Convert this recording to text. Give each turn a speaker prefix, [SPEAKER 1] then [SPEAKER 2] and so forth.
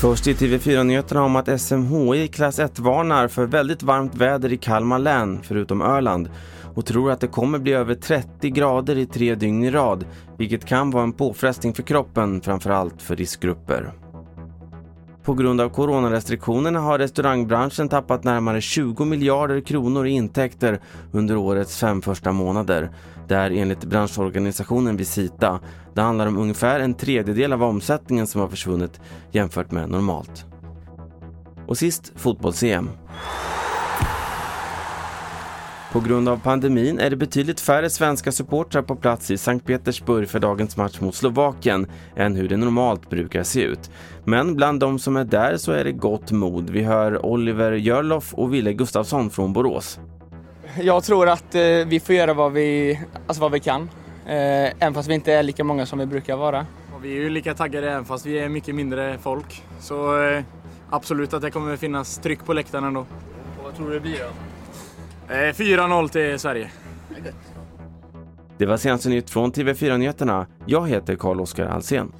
[SPEAKER 1] Först i TV4-nyheterna om att SMHI klass 1 varnar för väldigt varmt väder i Kalmar län, förutom Öland, och tror att det kommer bli över 30 grader i tre dygn i rad, vilket kan vara en påfrestning för kroppen, framförallt för riskgrupper. På grund av coronarestriktionerna har restaurangbranschen tappat närmare 20 miljarder kronor i intäkter under årets fem första månader. Det är enligt branschorganisationen Visita. Det handlar om ungefär en tredjedel av omsättningen som har försvunnit jämfört med normalt. Och sist fotbolls-EM. På grund av pandemin är det betydligt färre svenska supportrar på plats i Sankt Petersburg för dagens match mot Slovakien än hur det normalt brukar se ut. Men bland de som är där så är det gott mod. Vi hör Oliver Jörloff och Ville Gustafsson från Borås.
[SPEAKER 2] Jag tror att eh, vi får göra vad vi, alltså vad vi kan, eh, även fast vi inte är lika många som vi brukar vara.
[SPEAKER 3] Och vi är ju lika taggade även fast vi är mycket mindre folk. Så eh, absolut att det kommer finnas tryck på läktaren ändå.
[SPEAKER 4] Och vad tror du det blir då?
[SPEAKER 3] Eh, 4-0 till Sverige.
[SPEAKER 1] Det var senaste nytt från TV4 Nyheterna. Jag heter Carl-Oskar Alsen.